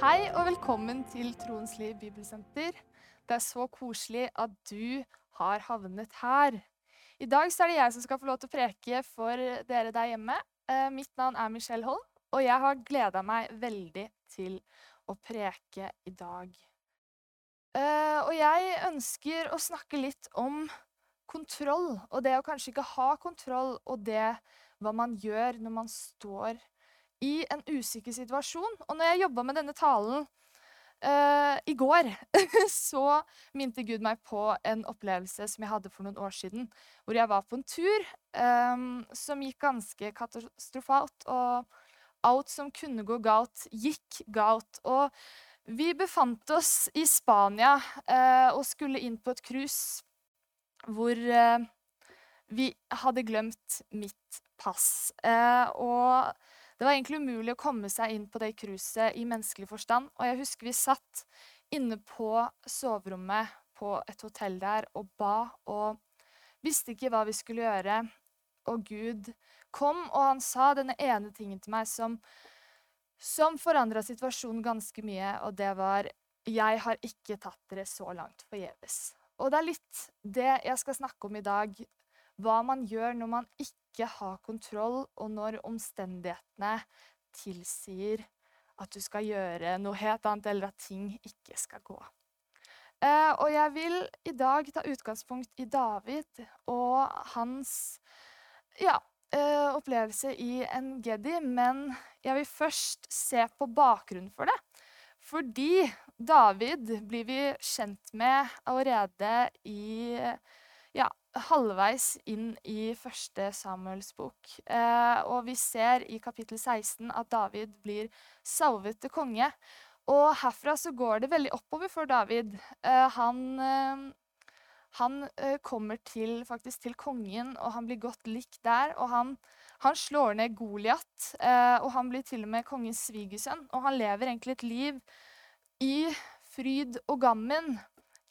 Hei og velkommen til Troens Liv Bibelsenter. Det er så koselig at du har havnet her. I dag er det jeg som skal få lov til å preke for dere der hjemme. Eh, mitt navn er Michelle Holm, og jeg har gleda meg veldig til å preke i dag. Eh, og jeg ønsker å snakke litt om kontroll, og det å kanskje ikke ha kontroll, og det hva man gjør når man står i en usikker situasjon. Og når jeg jobba med denne talen uh, i går, så minte Gud meg på en opplevelse som jeg hadde for noen år siden, hvor jeg var på en tur um, som gikk ganske katastrofalt. Og alt som kunne gå galt, gikk galt. Og vi befant oss i Spania uh, og skulle inn på et cruise hvor uh, vi hadde glemt mitt pass. Og det var egentlig umulig å komme seg inn på det cruiset i menneskelig forstand. Og jeg husker vi satt inne på soverommet på et hotell der og ba og visste ikke hva vi skulle gjøre. Og Gud kom, og han sa denne ene tingen til meg som, som forandra situasjonen ganske mye, og det var Jeg har ikke tatt dere så langt forgjeves. Og det er litt det jeg skal snakke om i dag. Hva man gjør når man ikke har kontroll, og når omstendighetene tilsier at du skal gjøre noe helt annet, eller at ting ikke skal gå. Eh, og jeg vil i dag ta utgangspunkt i David og hans ja, eh, opplevelse i Engedi, men jeg vil først se på bakgrunnen for det. Fordi David blir vi kjent med allerede i ja, halvveis inn i første Samuels bok. Eh, og vi ser i kapittel 16 at David blir salvet til konge. Og herfra så går det veldig oppover for David. Eh, han, eh, han eh, kommer til, faktisk til kongen, og han blir godt likt der. Og han, han slår ned Goliat, eh, og han blir til og med kongens svigersønn. Og han lever egentlig et liv i fryd og gammen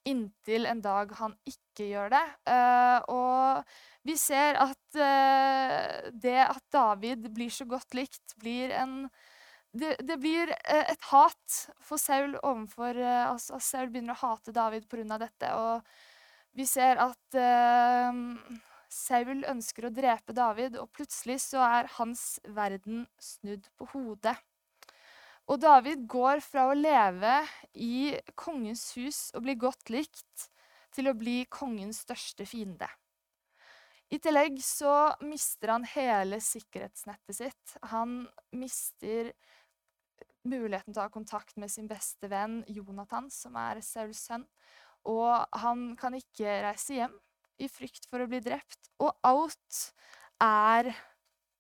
inntil en dag han ikke gjør det. Uh, og vi ser at uh, det at David blir så godt likt, blir en det, det blir uh, et hat for Saul overfor altså Saul begynner å hate David pga. dette. Og vi ser at Saul ønsker å drepe David, og plutselig så er hans verden snudd på hodet. Og David går fra å leve i kongens hus og bli godt likt, til å bli kongens største fiende. I tillegg så mister han hele sikkerhetsnettet sitt. Han mister muligheten til å ha kontakt med sin beste venn Jonathan, som er Sauls sønn. Og han kan ikke reise hjem i frykt for å bli drept. Og alt er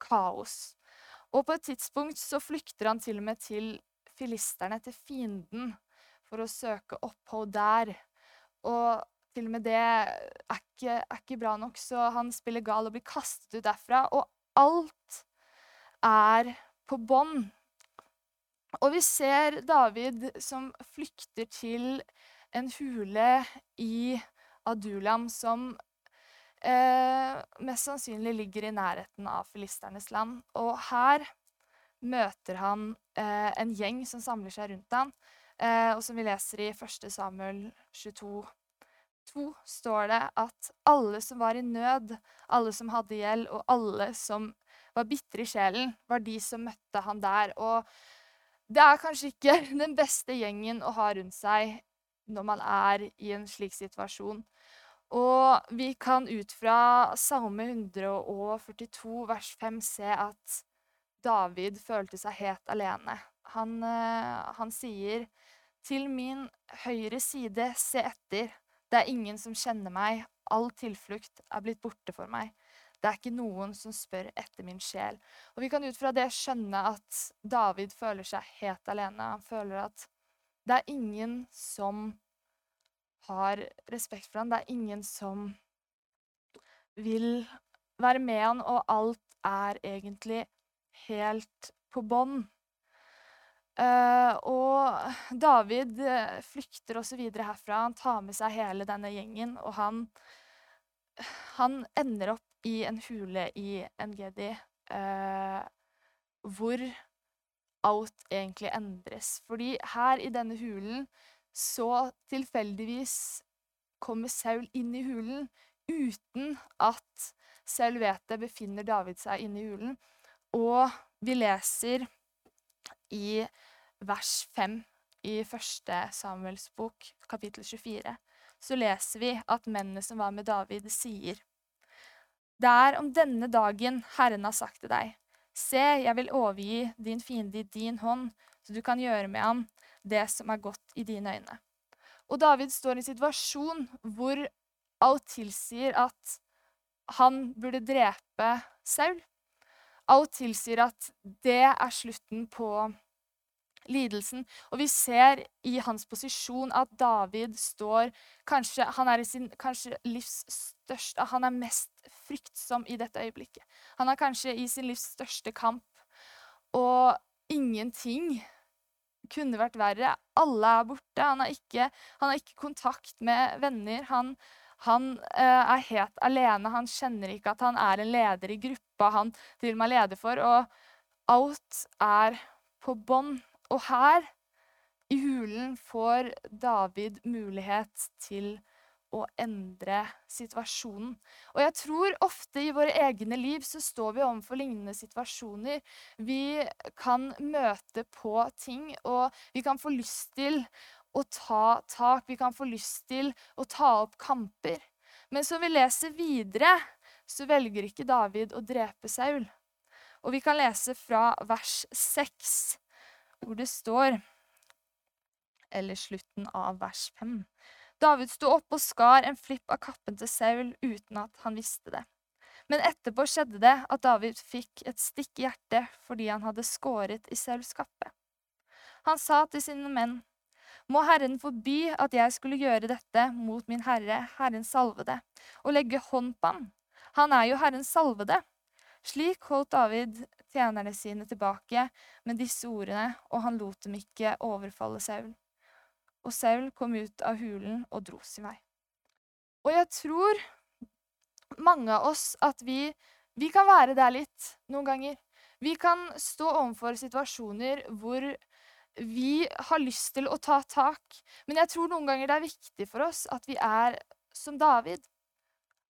kaos. Og på et tidspunkt så flykter han til og med til filisterne, til fienden, for å søke opphold der. Og til og med det er ikke, er ikke bra nok, så han spiller gal og blir kastet ut derfra. Og alt er på bånn. Og vi ser David som flykter til en hule i Adulam, som eh, mest sannsynlig ligger i nærheten av filisternes land. Og her møter han eh, en gjeng som samler seg rundt ham. Eh, og som vi leser i 1. Samuel 22, 2, står det at alle som var i nød, alle som hadde gjeld, og alle som var bitre i sjelen, var de som møtte han der. Og det er kanskje ikke den beste gjengen å ha rundt seg når man er i en slik situasjon. Og vi kan ut fra Salme 142 vers 5 se at David følte seg helt alene. Han, uh, han sier, 'Til min høyre side, se etter. Det er ingen som kjenner meg. All tilflukt er blitt borte for meg. Det er ikke noen som spør etter min sjel.' Og Vi kan ut fra det skjønne at David føler seg helt alene. Han føler at det er ingen som har respekt for ham. Det er ingen som vil være med han, og alt er egentlig helt på bånn. Uh, og David uh, flykter osv. herfra. Han tar med seg hele denne gjengen, og han, han ender opp i en hule i Engedi, uh, hvor alt egentlig endres. Fordi her i denne hulen så tilfeldigvis kommer Saul inn i hulen uten at Saul vet det, befinner David seg inne i hulen. Og vi leser i vers 5 i første Samuels bok, kapittel 24, så leser vi at mennene som var med David, sier Det er om denne dagen Herren har sagt til deg, se, jeg vil overgi din fiende i din hånd, så du kan gjøre med ham det som er godt i dine øyne. Og David står i en situasjon hvor alt tilsier at han burde drepe Saul. Alt tilsier at det er slutten på lidelsen. Og vi ser i hans posisjon at David står kanskje, Han er i sin kanskje livs største Han er mest fryktsom i dette øyeblikket. Han er kanskje i sin livs største kamp, og ingenting kunne vært verre. Alle er borte. Han har ikke, han har ikke kontakt med venner. Han, han eh, er helt alene. Han kjenner ikke at han er en leder i gruppa han til og med er leder for. Og alt er på bånn. Og her i hulen får David mulighet til å endre situasjonen. Og jeg tror ofte i våre egne liv så står vi overfor lignende situasjoner. Vi kan møte på ting, og vi kan få lyst til å ta tak. Vi kan få lyst til å ta opp kamper. Men som vi leser videre, så velger ikke David å drepe Saul. Og vi kan lese fra vers 6 hvor det står Eller slutten av vers 5. David sto opp og skar en flipp av kappen til Saul uten at han visste det. Men etterpå skjedde det at David fikk et stikk i hjertet fordi han hadde skåret i Sauls kappe. Han sa til sine menn, Må Herren forby at jeg skulle gjøre dette mot min herre, Herren salvede, og legge hånd på ham. Han er jo Herren salvede. Slik holdt David tjenerne sine tilbake med disse ordene, og han lot dem ikke overfalle Saul. Og Saul kom ut av hulen og dro sin vei. Og jeg tror mange av oss at vi, vi kan være der litt noen ganger. Vi kan stå overfor situasjoner hvor vi har lyst til å ta tak, men jeg tror noen ganger det er viktig for oss at vi er som David.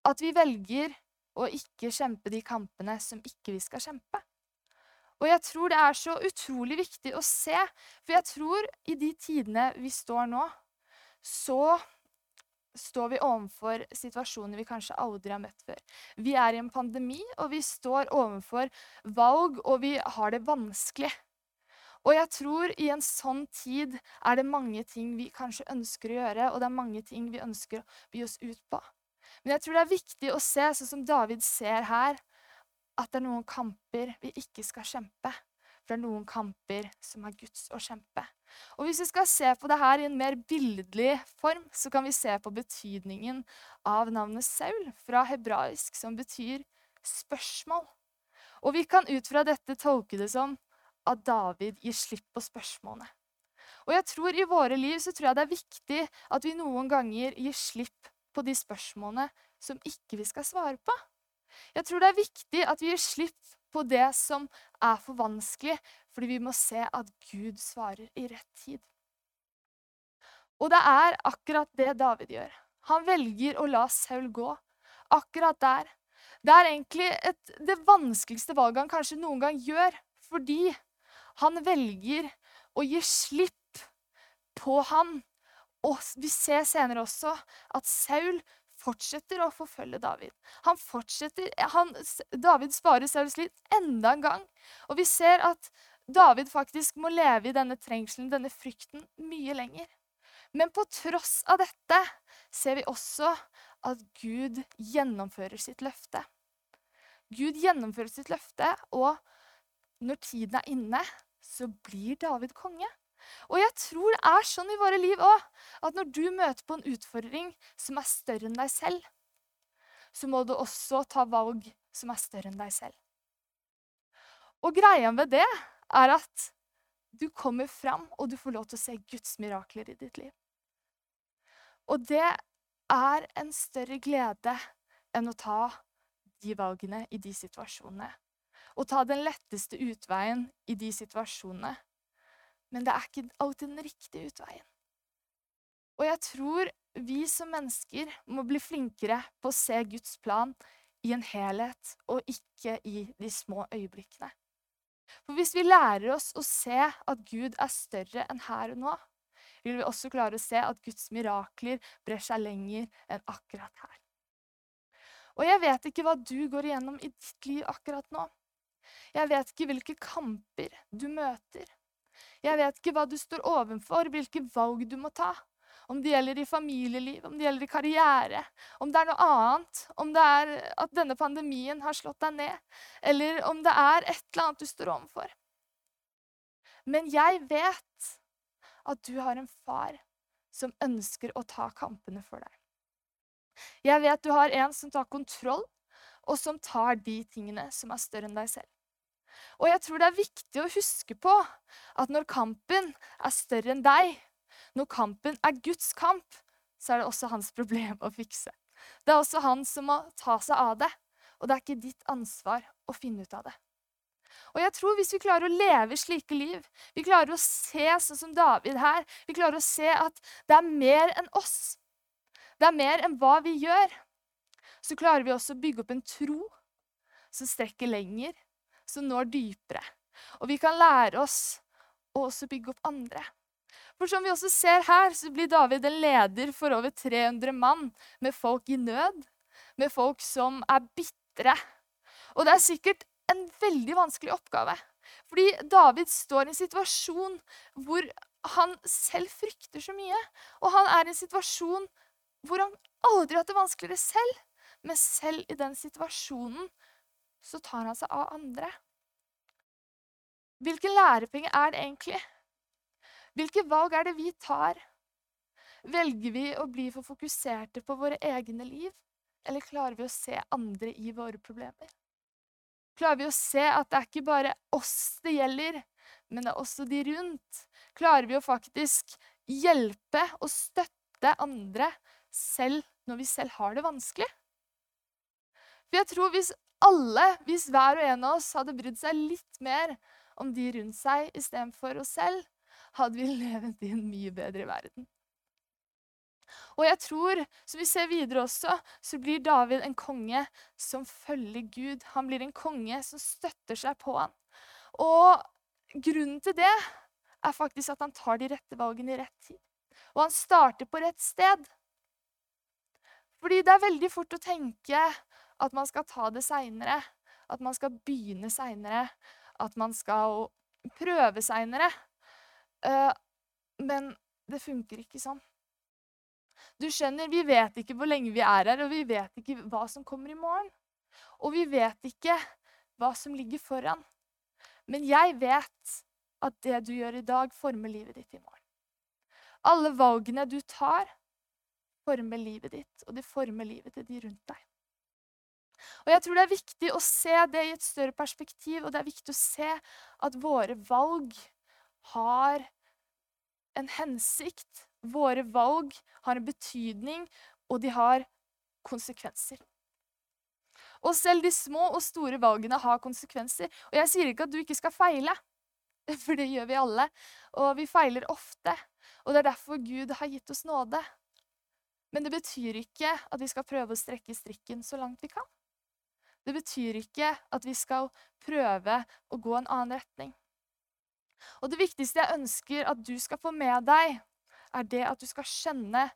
At vi velger å ikke kjempe de kampene som ikke vi skal kjempe. Og jeg tror det er så utrolig viktig å se, for jeg tror i de tidene vi står nå, så står vi overfor situasjoner vi kanskje aldri har møtt før. Vi er i en pandemi, og vi står overfor valg, og vi har det vanskelig. Og jeg tror i en sånn tid er det mange ting vi kanskje ønsker å gjøre, og det er mange ting vi ønsker å by oss ut på. Men jeg tror det er viktig å se, sånn som David ser her, at det er noen kamper vi ikke skal kjempe. For det er noen kamper som er Guds å kjempe. Og Hvis vi skal se på det her i en mer billedlig form, så kan vi se på betydningen av navnet Saul fra hebraisk, som betyr spørsmål. Og vi kan ut fra dette tolke det som at David gir slipp på spørsmålene. Og jeg tror I våre liv så tror jeg det er viktig at vi noen ganger gir slipp på de spørsmålene som ikke vi skal svare på. Jeg tror det er viktig at vi gir slipp på det som er for vanskelig, fordi vi må se at Gud svarer i rett tid. Og det er akkurat det David gjør. Han velger å la Saul gå. Akkurat der. Det er egentlig et, det vanskeligste valget han kanskje noen gang gjør, fordi han velger å gi slipp på han. Og vi ser senere også at Saul fortsetter å forfølge David. Han fortsetter, han, David sparer Sauls liv enda en gang. Og vi ser at David faktisk må leve i denne trengselen, denne frykten, mye lenger. Men på tross av dette ser vi også at Gud gjennomfører sitt løfte. Gud gjennomfører sitt løfte, og når tiden er inne, så blir David konge. Og jeg tror det er sånn i våre liv òg, at når du møter på en utfordring som er større enn deg selv, så må du også ta valg som er større enn deg selv. Og greia med det er at du kommer fram, og du får lov til å se Guds mirakler i ditt liv. Og det er en større glede enn å ta de valgene i de situasjonene. og ta den letteste utveien i de situasjonene. Men det er ikke alltid den riktige utveien. Og jeg tror vi som mennesker må bli flinkere på å se Guds plan i en helhet, og ikke i de små øyeblikkene. For hvis vi lærer oss å se at Gud er større enn her og nå, vil vi også klare å se at Guds mirakler brer seg lenger enn akkurat her. Og jeg vet ikke hva du går igjennom i ditt liv akkurat nå. Jeg vet ikke hvilke kamper du møter. Jeg vet ikke hva du står overfor, hvilke valg du må ta. Om det gjelder i familieliv, om det gjelder i karriere, om det er noe annet, om det er at denne pandemien har slått deg ned, eller om det er et eller annet du står overfor. Men jeg vet at du har en far som ønsker å ta kampene for deg. Jeg vet du har en som tar kontroll, og som tar de tingene som er større enn deg selv. Og jeg tror det er viktig å huske på at når kampen er større enn deg, når kampen er Guds kamp, så er det også hans problem å fikse. Det er også han som må ta seg av det, og det er ikke ditt ansvar å finne ut av det. Og jeg tror Hvis vi klarer å leve slike liv, vi klarer å se sånn som David her, vi klarer å se at det er mer enn oss, det er mer enn hva vi gjør, så klarer vi også å bygge opp en tro som strekker lenger, som når dypere. Og vi kan lære oss å også bygge opp andre. For som vi også ser her, så blir David en leder for over 300 mann med folk i nød, med folk som er bitre. Og det er sikkert en veldig vanskelig oppgave. Fordi David står i en situasjon hvor han selv frykter så mye. Og han er i en situasjon hvor han aldri har hatt det vanskeligere selv. Men selv i den situasjonen så tar han seg av andre. Hvilken lærepenge er det egentlig? Hvilke valg er det vi tar? Velger vi å bli for fokuserte på våre egne liv, eller klarer vi å se andre i våre problemer? Klarer vi å se at det er ikke bare oss det gjelder, men det er også de rundt? Klarer vi å faktisk hjelpe og støtte andre selv når vi selv har det vanskelig? For jeg tror hvis alle, hvis hver og en av oss hadde brydd seg litt mer om de rundt seg istedenfor oss selv, hadde vi levd i en mye bedre verden. Og jeg tror, som vi ser videre også, så blir David en konge som følger Gud. Han blir en konge som støtter seg på han. Og grunnen til det er faktisk at han tar de rette valgene i rett tid. Og han starter på rett sted. Fordi det er veldig fort å tenke at man skal ta det seinere. At man skal begynne seinere. At man skal prøve seinere. Uh, men det funker ikke sånn. Du skjønner, Vi vet ikke hvor lenge vi er her, og vi vet ikke hva som kommer i morgen. Og vi vet ikke hva som ligger foran. Men jeg vet at det du gjør i dag, former livet ditt i morgen. Alle valgene du tar, former livet ditt, og de former livet til de rundt deg. Og jeg tror Det er viktig å se det i et større perspektiv, og det er viktig å se at våre valg har en hensikt. Våre valg har en betydning, og de har konsekvenser. Og selv de små og store valgene har konsekvenser. Og jeg sier ikke at du ikke skal feile, for det gjør vi alle. Og vi feiler ofte. Og det er derfor Gud har gitt oss nåde. Men det betyr ikke at vi skal prøve å strekke strikken så langt vi kan. Det betyr ikke at vi skal prøve å gå en annen retning. Og det viktigste jeg ønsker at du skal få med deg, er det at du skal skjønne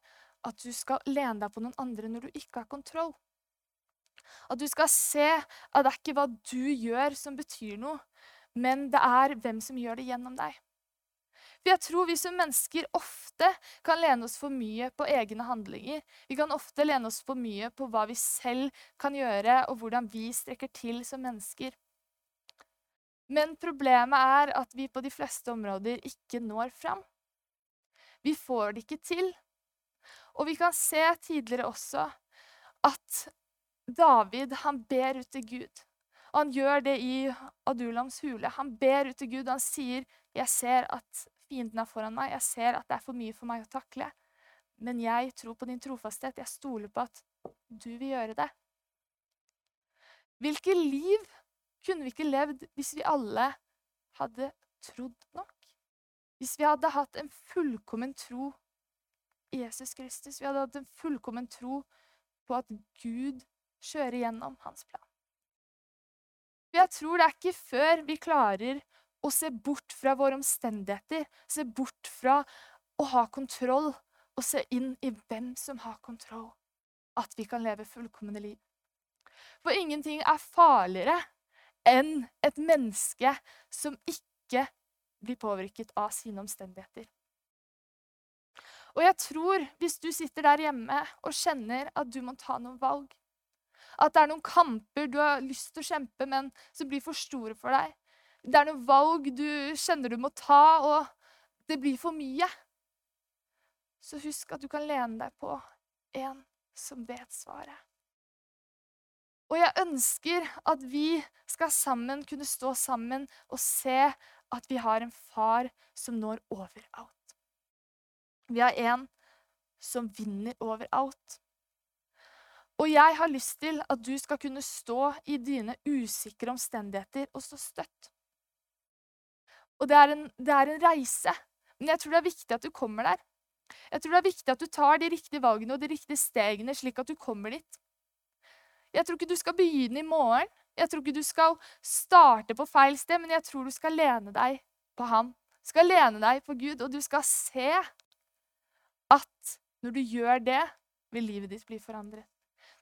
at du skal lene deg på noen andre når du ikke har kontroll. At du skal se at det er ikke hva du gjør som betyr noe, men det er hvem som gjør det gjennom deg. For jeg tror vi som mennesker ofte kan lene oss for mye på egne handlinger. Vi kan ofte lene oss for mye på hva vi selv kan gjøre, og hvordan vi strekker til som mennesker. Men problemet er at vi på de fleste områder ikke når fram. Vi får det ikke til. Og vi kan se tidligere også at David han ber ut til Gud. Og han gjør det i Adulams hule. Han ber ut til Gud. Han sier, 'Jeg ser at fienden er foran meg. Jeg ser at det er for mye for meg å takle.' Men jeg tror på din trofasthet. Jeg stoler på at du vil gjøre det. Hvilke liv kunne vi ikke levd hvis vi alle hadde trodd nok? Hvis vi hadde hatt en fullkommen tro i Jesus Kristus, vi hadde hatt en fullkommen tro på at Gud kjører gjennom hans plan. Jeg tror det er ikke før vi klarer å se bort fra våre omstendigheter, se bort fra å ha kontroll og se inn i hvem som har kontroll, at vi kan leve fullkomne liv. For ingenting er farligere enn et menneske som ikke blir påvirket av sine omstendigheter. Og jeg tror, hvis du sitter der hjemme og kjenner at du må ta noen valg, at det er noen kamper du har lyst til å kjempe, men som blir for store for deg, det er noen valg du kjenner du må ta, og det blir for mye, så husk at du kan lene deg på en som vet svaret. Og jeg ønsker at vi skal sammen kunne stå sammen og se at vi har en far som når overalt. Vi har en som vinner overalt. Og jeg har lyst til at du skal kunne stå i dine usikre omstendigheter og stå støtt. Og det er, en, det er en reise, men jeg tror det er viktig at du kommer der. Jeg tror det er viktig at du tar de riktige valgene og de riktige stegene, slik at du kommer dit. Jeg tror ikke du skal begynne i morgen. Jeg tror ikke du skal starte på feil sted, men jeg tror du skal lene deg på Han. Du skal lene deg på Gud, og du skal se at når du gjør det, vil livet ditt bli forandret.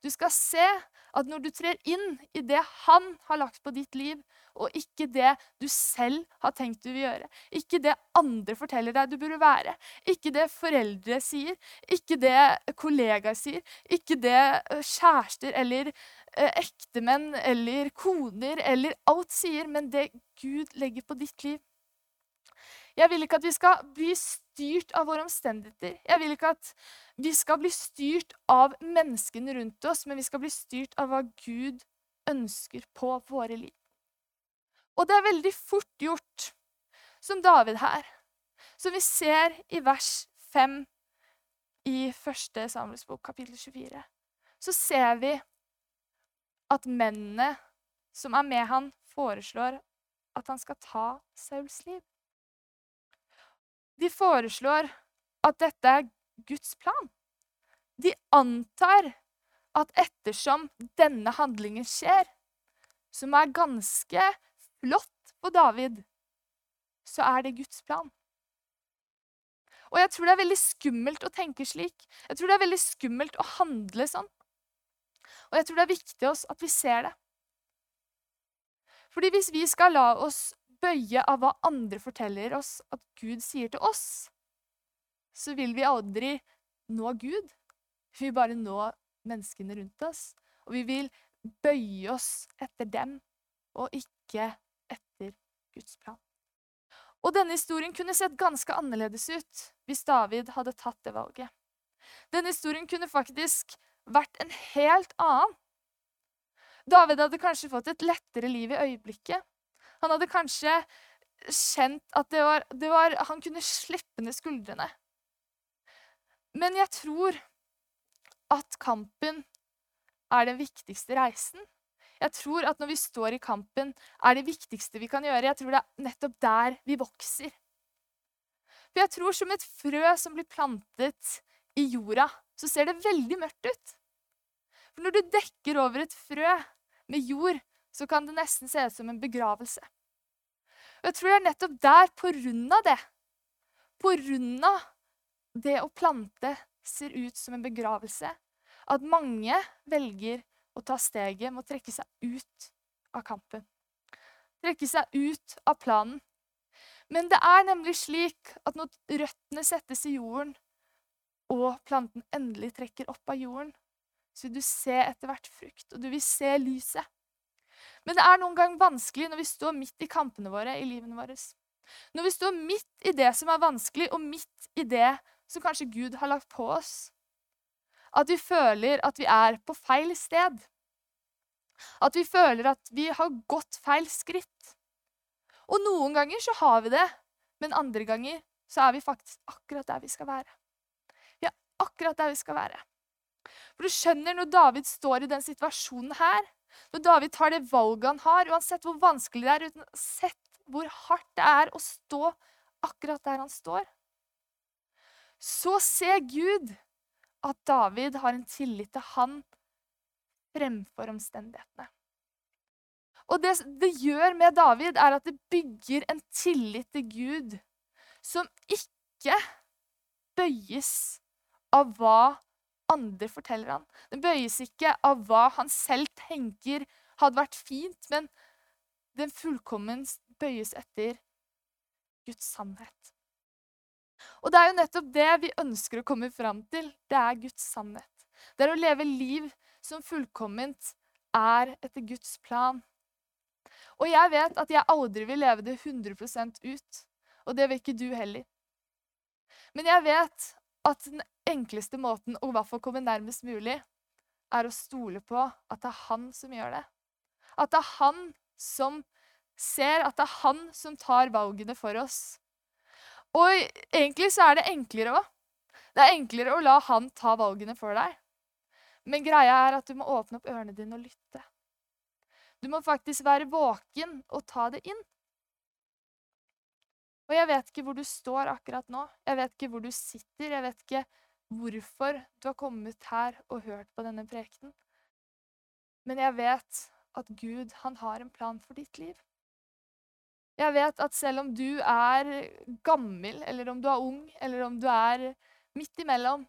Du skal se at når du trer inn i det han har lagt på ditt liv, og ikke det du selv har tenkt du vil gjøre, ikke det andre forteller deg du burde være, ikke det foreldre sier, ikke det kollegaer sier, ikke det kjærester eller ektemenn eller koner eller alt sier, men det Gud legger på ditt liv. Jeg vil ikke at vi skal bli styrt av våre omstendigheter. Jeg vil ikke at vi skal bli styrt av menneskene rundt oss, men vi skal bli styrt av hva Gud ønsker på våre liv. Og det er veldig fort gjort, som David her, som vi ser i vers 5 i 1. Samuels bok, kapittel 24. Så ser vi at mennene som er med han, foreslår at han skal ta Sauls liv. De foreslår at dette er Guds plan. De antar at ettersom denne handlingen skjer, som er ganske flott på David, så er det Guds plan. Og jeg tror det er veldig skummelt å tenke slik. Jeg tror det er veldig skummelt å handle sånn. Og jeg tror det er viktig oss at vi ser det. Fordi hvis vi skal la oss bøye av hva andre forteller oss at Gud sier til oss, så vil vi aldri nå Gud. Vi vil bare nå menneskene rundt oss. Og vi vil bøye oss etter dem, og ikke etter Guds plan. Og denne historien kunne sett ganske annerledes ut hvis David hadde tatt det valget. Denne historien kunne faktisk vært en helt annen. David hadde kanskje fått et lettere liv i øyeblikket. Han hadde kanskje kjent at det var, det var Han kunne slippe ned skuldrene. Men jeg tror at kampen er den viktigste reisen. Jeg tror at når vi står i kampen, er det viktigste vi kan gjøre. Jeg tror det er nettopp der vi vokser. For jeg tror som et frø som blir plantet i jorda, så ser det veldig mørkt ut. For når du dekker over et frø med jord, så kan det nesten se ut som en begravelse. Og jeg tror det er nettopp der, på grunn av det, på grunn av det å plante ser ut som en begravelse, at mange velger å ta steget med å trekke seg ut av kampen. Trekke seg ut av planen. Men det er nemlig slik at når røttene settes i jorden, og planten endelig trekker opp av jorden, så vil du se etter hvert frukt, og du vil se lyset. Men det er noen gang vanskelig når vi står midt i kampene våre i livene våre. Når vi står midt i det som er vanskelig, og midt i det som kanskje Gud har lagt på oss. At vi føler at vi er på feil sted. At vi føler at vi har gått feil skritt. Og noen ganger så har vi det, men andre ganger så er vi faktisk akkurat der vi skal være. Vi er akkurat der vi skal være. For du skjønner, når David står i den situasjonen her, Når David tar det valget han har, uansett hvor vanskelig det er, uansett hvor hardt det er å stå akkurat der han står, så ser Gud at David har en tillit til han fremfor omstendighetene. Og det det gjør med David, er at det bygger en tillit til Gud som ikke bøyes av hva andre forteller han. Den bøyes ikke av hva han selv tenker hadde vært fint, men den fullkommen bøyes etter Guds sannhet. Og det er jo nettopp det vi ønsker å komme fram til. Det er Guds sannhet. Det er å leve liv som fullkomment er etter Guds plan. Og jeg vet at jeg aldri vil leve det 100% ut, og det vil ikke du heller. Men jeg vet at den enkleste måten å hvert fall komme nærmest mulig, er å stole på at det er han som gjør det. At det er han som ser, at det er han som tar valgene for oss. Og egentlig så er det enklere òg. Det er enklere å la han ta valgene for deg. Men greia er at du må åpne opp ørene dine og lytte. Du må faktisk være våken og ta det inn. Og jeg vet ikke hvor du står akkurat nå. Jeg vet ikke hvor du sitter. Jeg vet ikke hvorfor du har kommet her og hørt på denne prekenen. Men jeg vet at Gud, han har en plan for ditt liv. Jeg vet at selv om du er gammel, eller om du er ung, eller om du er midt imellom,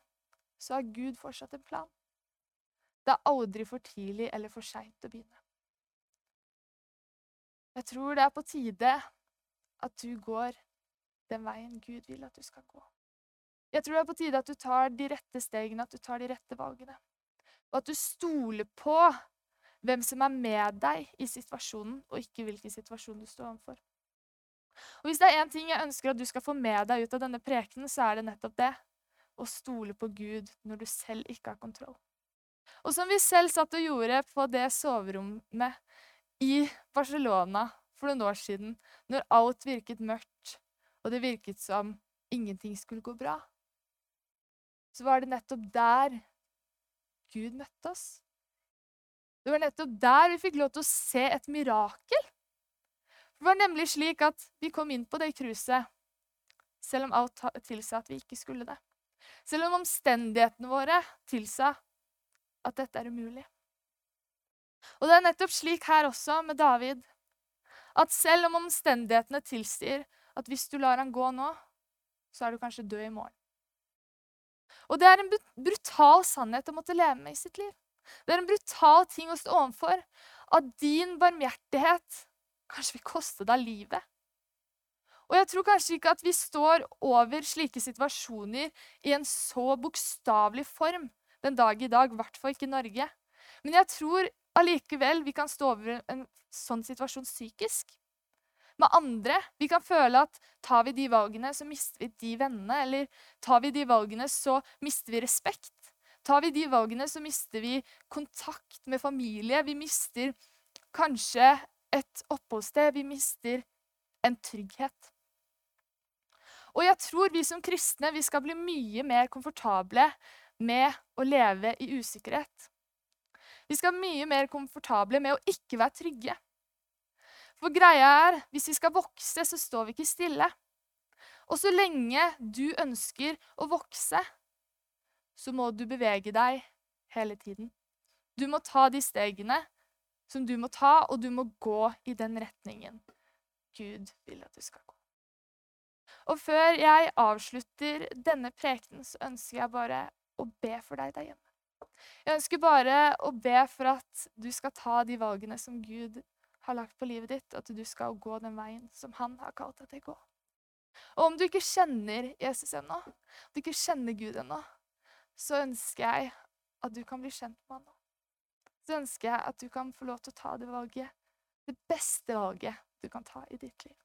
så har Gud fortsatt en plan. Det er aldri for tidlig eller for seint å begynne. Jeg tror det er på tide at du går den veien Gud vil at du skal gå. Jeg tror det er på tide at du tar de rette stegene, at du tar de rette valgene. Og at du stoler på hvem som er med deg i situasjonen, og ikke hvilken situasjon du står overfor. Og Hvis det er én ting jeg ønsker at du skal få med deg ut av denne prekenen, så er det nettopp det. Å stole på Gud når du selv ikke har kontroll. Og som vi selv satt og gjorde på det soverommet i Barcelona for noen år siden, når alt virket mørkt, og det virket som ingenting skulle gå bra, så var det nettopp der Gud møtte oss. Det var nettopp der vi fikk lov til å se et mirakel. Det var nemlig slik at vi kom inn på det cruiset selv om alt tilsa at vi ikke skulle det. Selv om omstendighetene våre tilsa at dette er umulig. Og det er nettopp slik her også med David. At selv om omstendighetene tilsier at hvis du lar han gå nå, så er du kanskje død i morgen. Og det er en brutal sannhet å måtte leve med i sitt liv. Det er en brutal ting å stå overfor. At din barmhjertighet kanskje vil koste deg livet. Og jeg tror kanskje ikke at vi står over slike situasjoner i en så bokstavelig form den dag i dag, i hvert fall ikke i Norge. Men jeg tror allikevel vi kan stå over en sånn situasjon psykisk med andre. Vi kan føle at tar vi de valgene, så mister vi de vennene. Eller tar vi de valgene, så mister vi respekt. Tar vi de valgene, så mister vi kontakt med familie. Vi mister kanskje et oppholdssted. Vi mister en trygghet. Og jeg tror vi som kristne vi skal bli mye mer komfortable med å leve i usikkerhet. Vi skal bli mye mer komfortable med å ikke være trygge. For greia er, hvis vi skal vokse, så står vi ikke stille. Og så lenge du ønsker å vokse, så må du bevege deg hele tiden. Du må ta de stegene som du må ta, og du må gå i den retningen Gud vil at du skal gå. Og før jeg avslutter denne prekenen, så ønsker jeg bare å be for deg der hjemme. Jeg ønsker bare å be for at du skal ta de valgene som Gud har lagt på livet ditt, at du skal gå den veien som han har kalt deg til å gå. Og om du ikke kjenner Jesus ennå, om du ikke kjenner Gud ennå, så ønsker jeg at du kan bli kjent med han nå. Så ønsker jeg at du kan få lov til å ta det valget, det beste valget du kan ta i ditt liv.